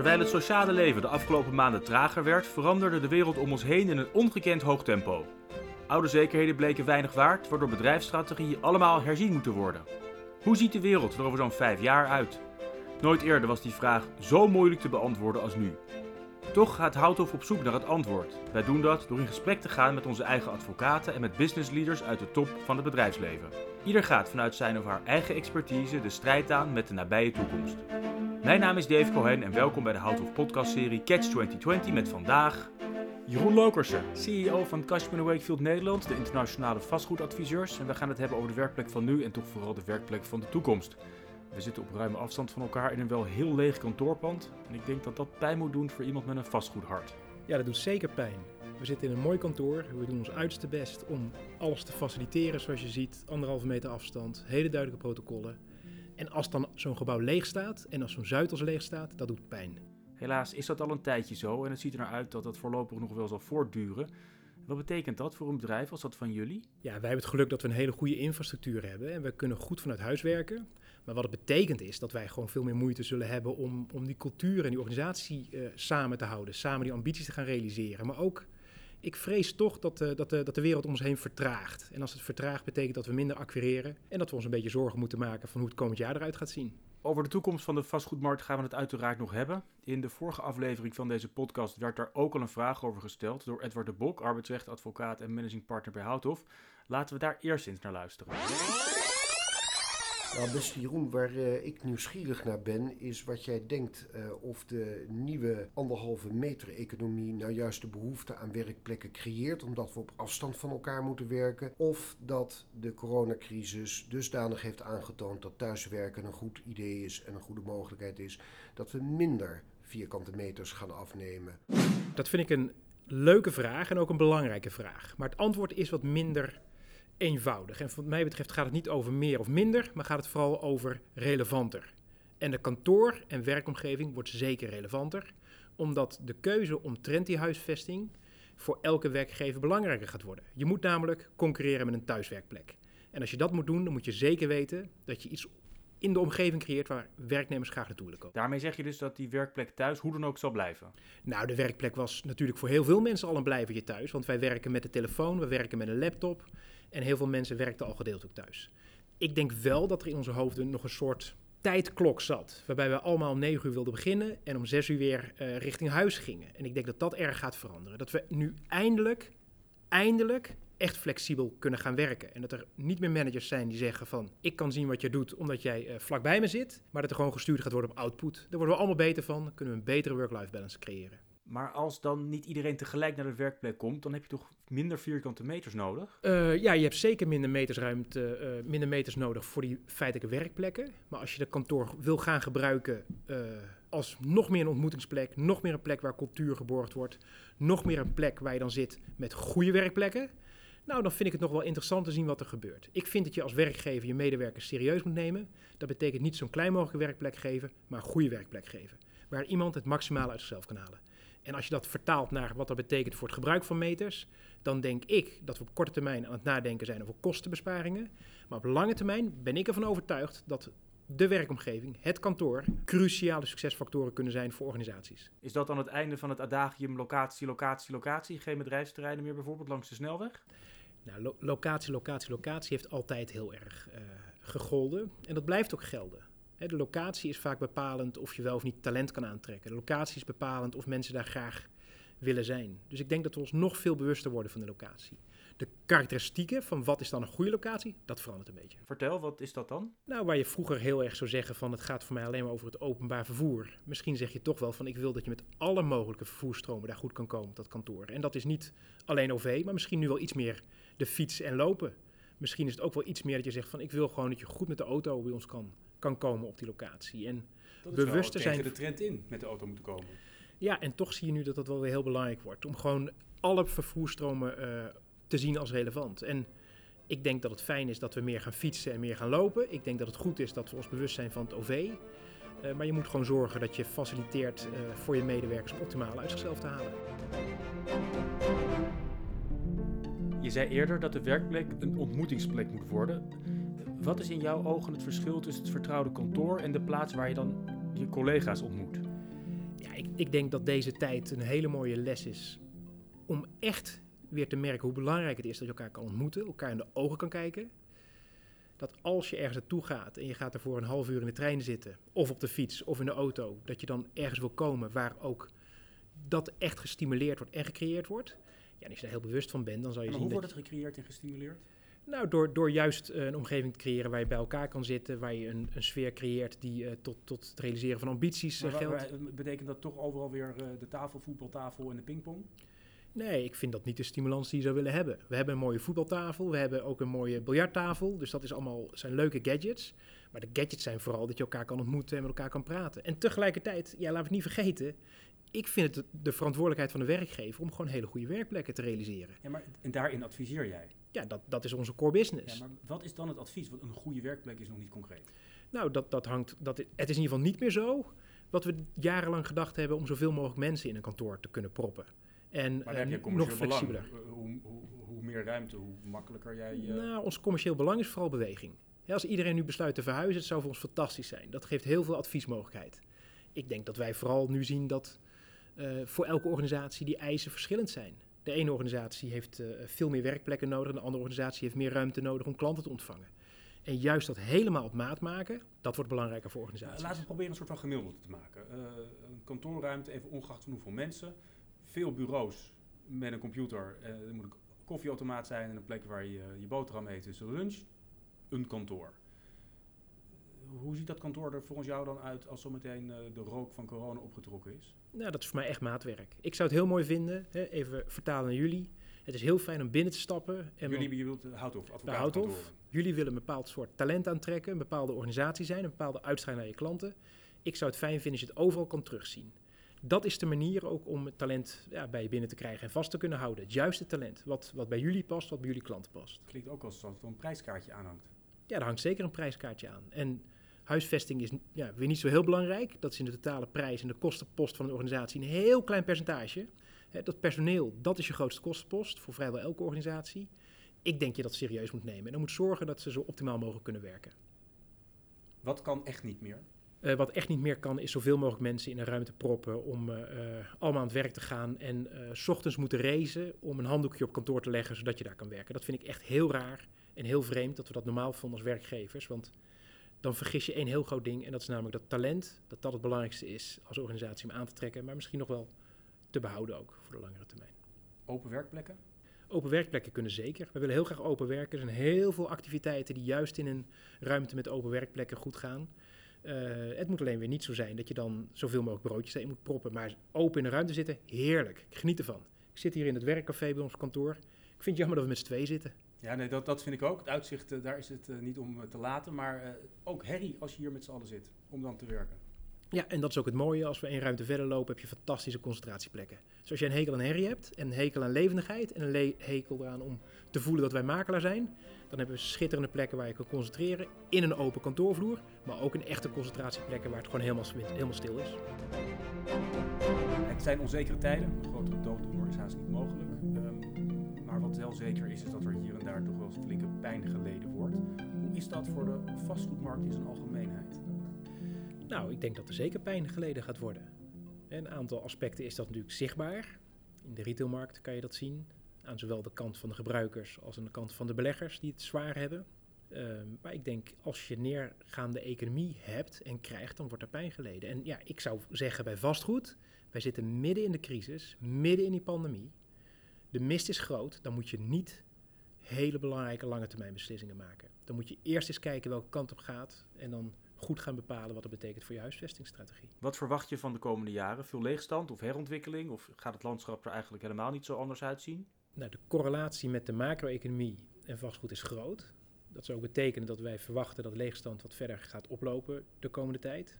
Terwijl het sociale leven de afgelopen maanden trager werd, veranderde de wereld om ons heen in een ongekend hoog tempo. Oude zekerheden bleken weinig waard, waardoor bedrijfsstrategieën allemaal herzien moeten worden. Hoe ziet de wereld er over zo'n vijf jaar uit? Nooit eerder was die vraag zo moeilijk te beantwoorden als nu. Toch gaat Houthof op zoek naar het antwoord. Wij doen dat door in gesprek te gaan met onze eigen advocaten en met businessleaders uit de top van het bedrijfsleven. Ieder gaat vanuit zijn of haar eigen expertise de strijd aan met de nabije toekomst. Mijn naam is Dave Cohen en welkom bij de Houthof podcastserie Catch 2020 met vandaag Jeroen Lokersen, CEO van Cashman Wakefield Nederland, de internationale vastgoedadviseurs. En we gaan het hebben over de werkplek van nu en toch vooral de werkplek van de toekomst. We zitten op ruime afstand van elkaar in een wel heel leeg kantoorpand. En ik denk dat dat pijn moet doen voor iemand met een vastgoedhart. Ja, dat doet zeker pijn. We zitten in een mooi kantoor. We doen ons uiterste best om alles te faciliteren, zoals je ziet. Anderhalve meter afstand, hele duidelijke protocollen. En als dan zo'n gebouw leeg staat en als zo'n Zuidas leeg staat, dat doet pijn. Helaas is dat al een tijdje zo en het ziet er naar uit dat dat voorlopig nog wel zal voortduren. Wat betekent dat voor een bedrijf als dat van jullie? Ja, wij hebben het geluk dat we een hele goede infrastructuur hebben en we kunnen goed vanuit huis werken. Maar wat het betekent is dat wij gewoon veel meer moeite zullen hebben om, om die cultuur en die organisatie uh, samen te houden, samen die ambities te gaan realiseren. Maar ook, ik vrees toch dat, de, dat, de, dat de wereld om ons heen vertraagt. En als het vertraagt, betekent dat we minder acquireren en dat we ons een beetje zorgen moeten maken van hoe het komend jaar eruit gaat zien. Over de toekomst van de vastgoedmarkt gaan we het uiteraard nog hebben. In de vorige aflevering van deze podcast werd daar ook al een vraag over gesteld door Edward de Bok, arbeidsrechtadvocaat en managing partner bij Houthof. Laten we daar eerst eens naar luisteren. Nou, beste Jeroen, waar uh, ik nieuwsgierig naar ben, is wat jij denkt uh, of de nieuwe anderhalve meter economie nou juist de behoefte aan werkplekken creëert, omdat we op afstand van elkaar moeten werken, of dat de coronacrisis dusdanig heeft aangetoond dat thuiswerken een goed idee is en een goede mogelijkheid is, dat we minder vierkante meters gaan afnemen. Dat vind ik een leuke vraag en ook een belangrijke vraag. Maar het antwoord is wat minder eenvoudig. En wat mij betreft gaat het niet over meer of minder, maar gaat het vooral over relevanter. En de kantoor- en werkomgeving wordt zeker relevanter, omdat de keuze omtrent die huisvesting voor elke werkgever belangrijker gaat worden. Je moet namelijk concurreren met een thuiswerkplek. En als je dat moet doen, dan moet je zeker weten dat je iets in de omgeving creëert waar werknemers graag naartoe willen komen. Daarmee zeg je dus dat die werkplek thuis hoe dan ook zal blijven? Nou, de werkplek was natuurlijk voor heel veel mensen al een blijvertje thuis. Want wij werken met de telefoon, we werken met een laptop. En heel veel mensen werkten al gedeeltelijk thuis. Ik denk wel dat er in onze hoofden nog een soort tijdklok zat. Waarbij we allemaal om 9 uur wilden beginnen en om 6 uur weer uh, richting huis gingen. En ik denk dat dat erg gaat veranderen. Dat we nu eindelijk, eindelijk echt flexibel kunnen gaan werken. En dat er niet meer managers zijn die zeggen van... ik kan zien wat je doet omdat jij uh, vlakbij me zit... maar dat er gewoon gestuurd gaat worden op output. Daar worden we allemaal beter van. Kunnen we een betere work-life balance creëren. Maar als dan niet iedereen tegelijk naar de werkplek komt, dan heb je toch minder vierkante meters nodig? Uh, ja, je hebt zeker minder metersruimte, uh, minder meters nodig voor die feitelijke werkplekken. Maar als je de kantoor wil gaan gebruiken uh, als nog meer een ontmoetingsplek, nog meer een plek waar cultuur geborgd wordt, nog meer een plek waar je dan zit met goede werkplekken, nou, dan vind ik het nog wel interessant te zien wat er gebeurt. Ik vind dat je als werkgever je medewerkers serieus moet nemen. Dat betekent niet zo'n klein mogelijke werkplek geven, maar een goede werkplek geven. Waar iemand het maximale uit zichzelf kan halen. En als je dat vertaalt naar wat dat betekent voor het gebruik van meters, dan denk ik dat we op korte termijn aan het nadenken zijn over kostenbesparingen. Maar op lange termijn ben ik ervan overtuigd dat de werkomgeving, het kantoor, cruciale succesfactoren kunnen zijn voor organisaties. Is dat dan het einde van het adagium locatie, locatie, locatie? Geen bedrijfsterreinen meer bijvoorbeeld langs de snelweg? Nou, lo locatie, locatie, locatie heeft altijd heel erg uh, gegolden. En dat blijft ook gelden. De locatie is vaak bepalend of je wel of niet talent kan aantrekken. De locatie is bepalend of mensen daar graag willen zijn. Dus ik denk dat we ons nog veel bewuster worden van de locatie. De karakteristieken van wat is dan een goede locatie, dat verandert een beetje. Vertel, wat is dat dan? Nou, waar je vroeger heel erg zou zeggen van het gaat voor mij alleen maar over het openbaar vervoer. Misschien zeg je toch wel van ik wil dat je met alle mogelijke vervoerstromen daar goed kan komen dat kantoor. En dat is niet alleen OV, maar misschien nu wel iets meer de fiets en lopen. Misschien is het ook wel iets meer dat je zegt van ik wil gewoon dat je goed met de auto bij ons kan kan komen op die locatie. En dat is bewuster zijn. de trend in met de auto moeten komen. Ja, en toch zie je nu dat dat wel weer heel belangrijk wordt. Om gewoon alle vervoerstromen uh, te zien als relevant. En ik denk dat het fijn is dat we meer gaan fietsen en meer gaan lopen. Ik denk dat het goed is dat we ons bewust zijn van het OV. Uh, maar je moet gewoon zorgen dat je faciliteert uh, voor je medewerkers optimaal uit zichzelf te halen. Je zei eerder dat de werkplek een ontmoetingsplek moet worden. Wat is in jouw ogen het verschil tussen het vertrouwde kantoor en de plaats waar je dan je collega's ontmoet? Ja, ik denk dat deze tijd een hele mooie les is om echt weer te merken hoe belangrijk het is dat je elkaar kan ontmoeten, elkaar in de ogen kan kijken. Dat als je ergens naartoe gaat en je gaat er voor een half uur in de trein zitten, of op de fiets of in de auto, dat je dan ergens wil komen waar ook dat echt gestimuleerd wordt en gecreëerd wordt. Ja, en als je daar heel bewust van bent, dan zal je Maar zien hoe dat wordt het gecreëerd en gestimuleerd? Nou, door, door juist eh, een omgeving te creëren waar je bij elkaar kan zitten, waar je een, een sfeer creëert die eh, tot, tot het realiseren van ambities eh, Maar geldt. wa- betekent dat toch overal weer de tafel, voetbaltafel en de pingpong? Nee, ik vind dat niet de stimulans die je zou willen hebben. We hebben een mooie voetbaltafel, we hebben ook een mooie biljarttafel, dus dat is allemaal, zijn leuke gadgets. Maar de gadgets zijn vooral dat je elkaar kan ontmoeten en met elkaar kan praten. En tegelijkertijd, ja, laten we het niet vergeten, ik vind het de verantwoordelijkheid van de werkgever om gewoon hele goede werkplekken te realiseren. Ja, maar en daarin adviseer jij. Ja, dat, dat is onze core business. Ja, maar wat is dan het advies? Want een goede werkplek is nog niet concreet. Nou, dat, dat hangt. Dat, het is in ieder geval niet meer zo wat we jarenlang gedacht hebben om zoveel mogelijk mensen in een kantoor te kunnen proppen. En Maar dan heb je nog flexibeler. Eh, Hoe, hoe, hoe meer ruimte, hoe makkelijker jij... eh, Nou, ons commercieel belang is vooral beweging. Ja, als iedereen nu besluit te verhuizen, het zou voor ons fantastisch zijn. Dat geeft heel veel adviesmogelijkheid. Ik denk dat wij vooral nu zien dat eh, voor elke organisatie die eisen verschillend zijn. De ene organisatie heeft eh, veel meer werkplekken nodig, en de andere organisatie heeft meer ruimte nodig om klanten te ontvangen. En juist dat helemaal op maat maken, dat wordt belangrijker voor organisaties. Laten we proberen een soort van gemiddelde te maken. Eh, een kantoorruimte, even ongeacht van hoeveel mensen. Veel bureaus met een computer. Eh, er moet een koffieautomaat zijn en een plek waar je je boterham eet tussen de lunch. Een kantoor. Hoe ziet dat kantoor er volgens jou dan uit als zometeen eh, de rook van corona opgetrokken is? Nou, dat is voor mij echt maatwerk. Ik zou het heel mooi vinden, hè, even vertalen naar jullie. Het is heel fijn om binnen te stappen. En Jullie, je bedoelt uh, Houthof. Houthof. Jullie willen een bepaald soort talent aantrekken, een bepaalde organisatie zijn, een bepaalde uitstraling naar je klanten. Ik zou het fijn vinden als je het overal kan terugzien. Dat is de manier ook om het talent ja, bij je binnen te krijgen en vast te kunnen houden. Het juiste talent, wat, wat bij jullie past, wat bij jullie klanten past. Klinkt ook alsof er een prijskaartje aanhangt. Ja, daar hangt zeker een prijskaartje aan. En huisvesting is ja, weer niet zo heel belangrijk. Dat is in de totale prijs en de kostenpost van een organisatie een heel klein percentage. Dat personeel, dat is je grootste kostenpost voor vrijwel elke organisatie. Ik denk je dat serieus moet nemen. En dan moet zorgen dat ze zo optimaal mogelijk kunnen werken. Wat kan echt niet meer? Eh, wat echt niet meer kan, is zoveel mogelijk mensen in een ruimte proppen om eh, eh, allemaal aan het werk te gaan. En eh, s ochtends moeten racen om een handdoekje op kantoor te leggen, zodat je daar kan werken. Dat vind ik echt heel raar en heel vreemd dat we dat normaal vonden als werkgevers. Want dan vergis je één heel groot ding. En dat is namelijk dat talent, dat dat het belangrijkste is als organisatie om aan te trekken. Maar misschien nog wel te behouden ook voor de langere termijn. Open werkplekken? Open werkplekken kunnen zeker. We willen heel graag open werken. Er zijn heel veel activiteiten die juist in een ruimte met open werkplekken goed gaan. Uh, het moet alleen weer niet zo zijn dat je dan zoveel mogelijk broodjes erin moet proppen. Maar open in een ruimte zitten, heerlijk. Ik geniet ervan. Ik zit hier in het werkcafé bij ons kantoor. Ik vind het jammer dat we met z'n twee zitten. Ja, nee, dat, dat vind ik ook. Het uitzicht, uh, daar is het uh, niet om te laten. Maar ook herrie als je hier met z'n allen zit, om dan te werken. Ja, en dat is ook het mooie. Als we één ruimte verder lopen, heb je fantastische concentratieplekken. Dus als je een hekel aan herrie hebt, en een hekel aan levendigheid... en een hekel eraan om te voelen dat wij makelaar zijn... dan hebben we schitterende plekken waar je kan concentreren... in een open kantoorvloer, maar ook in echte concentratieplekken... waar het gewoon helemaal, helemaal stil is. Het zijn onzekere tijden. Grotere dooddoener is haast niet mogelijk. Wat wel zeker is, is dat er hier en daar toch wel flinke pijn geleden wordt. Hoe is dat voor de vastgoedmarkt in zijn algemeenheid? Nou, ik denk dat er zeker pijn geleden gaat worden. Een aantal aspecten is dat natuurlijk zichtbaar. In de retailmarkt kan je dat zien. Aan zowel de kant van de gebruikers als aan de kant van de beleggers die het zwaar hebben. Um, maar ik denk, als je neergaande economie hebt en krijgt, dan wordt er pijn geleden. En ja, ik zou zeggen bij vastgoed, wij zitten midden in de crisis, midden in die pandemie. De mist is groot, dan moet je niet hele belangrijke lange termijn beslissingen maken. Dan moet je eerst eens kijken welke kant op gaat en dan goed gaan bepalen wat dat betekent voor je huisvestingsstrategie. Wat verwacht je van de komende jaren? Veel leegstand of herontwikkeling? Of gaat het landschap er eigenlijk helemaal niet zo anders uitzien? Nou, de correlatie met de macro-economie en vastgoed is groot. Dat zou ook betekenen dat wij verwachten dat leegstand wat verder gaat oplopen de komende tijd.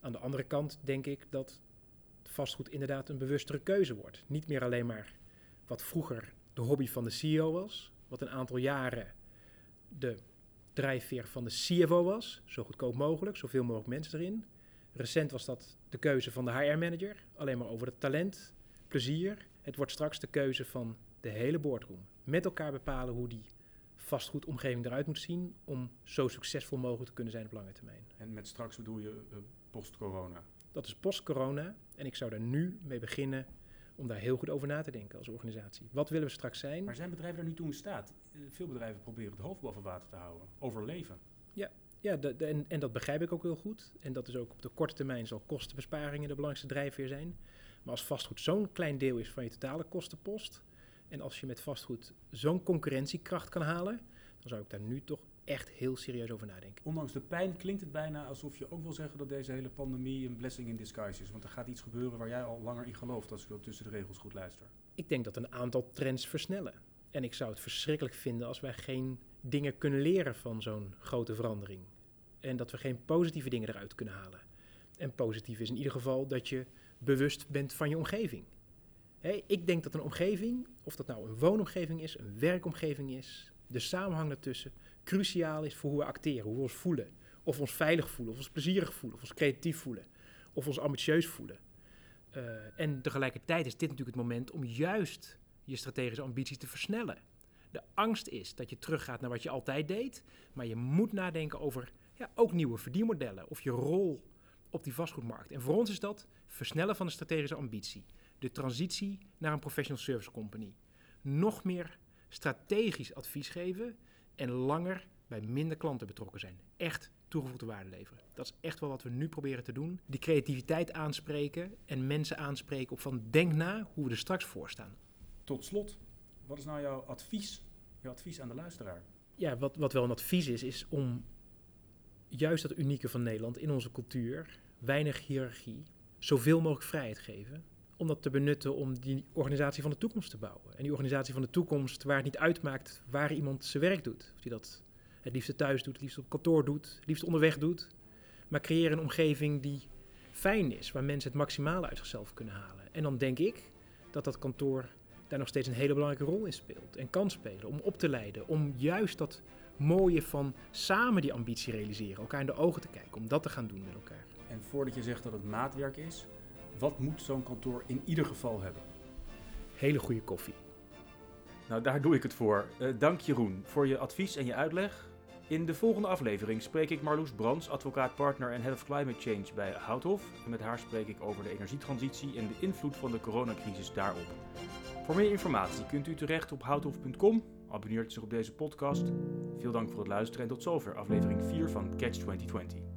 Aan de andere kant denk ik dat vastgoed inderdaad een bewustere keuze wordt. Niet meer alleen maar wat vroeger de hobby van de CEO was, wat een aantal jaren de drijfveer van de CFO was, zo goedkoop mogelijk, zoveel mogelijk mensen erin. Recent was dat de keuze van de HR-manager, alleen maar over het talent, plezier. Het wordt straks de keuze van de hele boardroom. Met elkaar bepalen hoe die vastgoedomgeving eruit moet zien om zo succesvol mogelijk te kunnen zijn op lange termijn. En met straks bedoel je uh, post-corona? Dat is post-corona. En ik zou daar nu mee beginnen om daar heel goed over na te denken als organisatie. Wat willen we straks zijn? Maar zijn bedrijven daar nu toe in staat? Eh, Veel bedrijven proberen het hoofd boven water te houden. Overleven. Ja, de- de- en, en dat begrijp ik ook heel goed. En dat is ook op de korte termijn zal kostenbesparingen de belangrijkste drijfveer zijn. Maar als vastgoed zo'n klein deel is van je totale kostenpost. En als je met vastgoed zo'n concurrentiekracht kan halen, dan zou ik daar nu toch echt heel serieus over nadenken. Ondanks de pijn klinkt het bijna alsof je ook wil zeggen dat deze hele pandemie een blessing in disguise is. Want er gaat iets gebeuren waar jij al langer in gelooft als ik zo tussen de regels goed luister. Ik denk dat een aantal trends versnellen. En ik zou het verschrikkelijk vinden als wij geen dingen kunnen leren van zo'n grote verandering. En dat we geen positieve dingen eruit kunnen halen. En positief is in ieder geval dat je bewust bent van je omgeving. Ik denk dat een omgeving, of dat nou een woonomgeving is, een werkomgeving is, de samenhang ertussen cruciaal is voor hoe we acteren, hoe we ons voelen. Of we ons veilig voelen, of ons plezierig voelen, of ons creatief voelen, of ons ambitieus voelen. Eh, en tegelijkertijd is dit natuurlijk het moment om juist je strategische ambities te versnellen. De angst is dat je teruggaat naar wat je altijd deed, maar je moet nadenken over ja, ook nieuwe verdienmodellen of je rol op die vastgoedmarkt. En voor ons is dat versnellen van de strategische ambitie, de transitie naar een professional service company. Nog meer strategisch advies geven en langer bij minder klanten betrokken zijn. Echt toegevoegde waarde leveren. Dat is echt wel wat we nu proberen te doen. Die creativiteit aanspreken en mensen aanspreken op van denk na hoe we er straks voor staan. Tot slot, wat is nou jouw advies, jouw advies aan de luisteraar? Ja, wat, wat wel een advies is, is om juist dat unieke van Nederland in onze cultuur, weinig hiërarchie, zoveel mogelijk vrijheid geven. Om dat te benutten om die organisatie van de toekomst te bouwen. En die organisatie van de toekomst waar het niet uitmaakt waar iemand zijn werk doet. Of die dat het liefst thuis doet, het liefst op kantoor doet, het liefst onderweg doet. Maar creëer een omgeving die fijn is, waar mensen het maximale uit zichzelf kunnen halen. En dan denk ik dat dat kantoor daar nog steeds een hele belangrijke rol in speelt. En kan spelen om op te leiden, om juist dat mooie van samen die ambitie realiseren, elkaar in de ogen te kijken, om dat te gaan doen met elkaar. En voordat je zegt dat het maatwerk is, wat moet zo'n kantoor in ieder geval hebben? Hele goede koffie. Nou, daar doe ik het voor. Eh, dank Jeroen voor je advies en je uitleg. In de volgende aflevering spreek ik Marloes Brands, advocaat, partner en head of climate change bij Houthof. En met haar spreek ik over de energietransitie en de invloed van de coronacrisis daarop. Voor meer informatie kunt u terecht op houthof.com. Abonneert zich op deze podcast. Veel dank voor het luisteren en tot zover aflevering 4 van Catch 2020.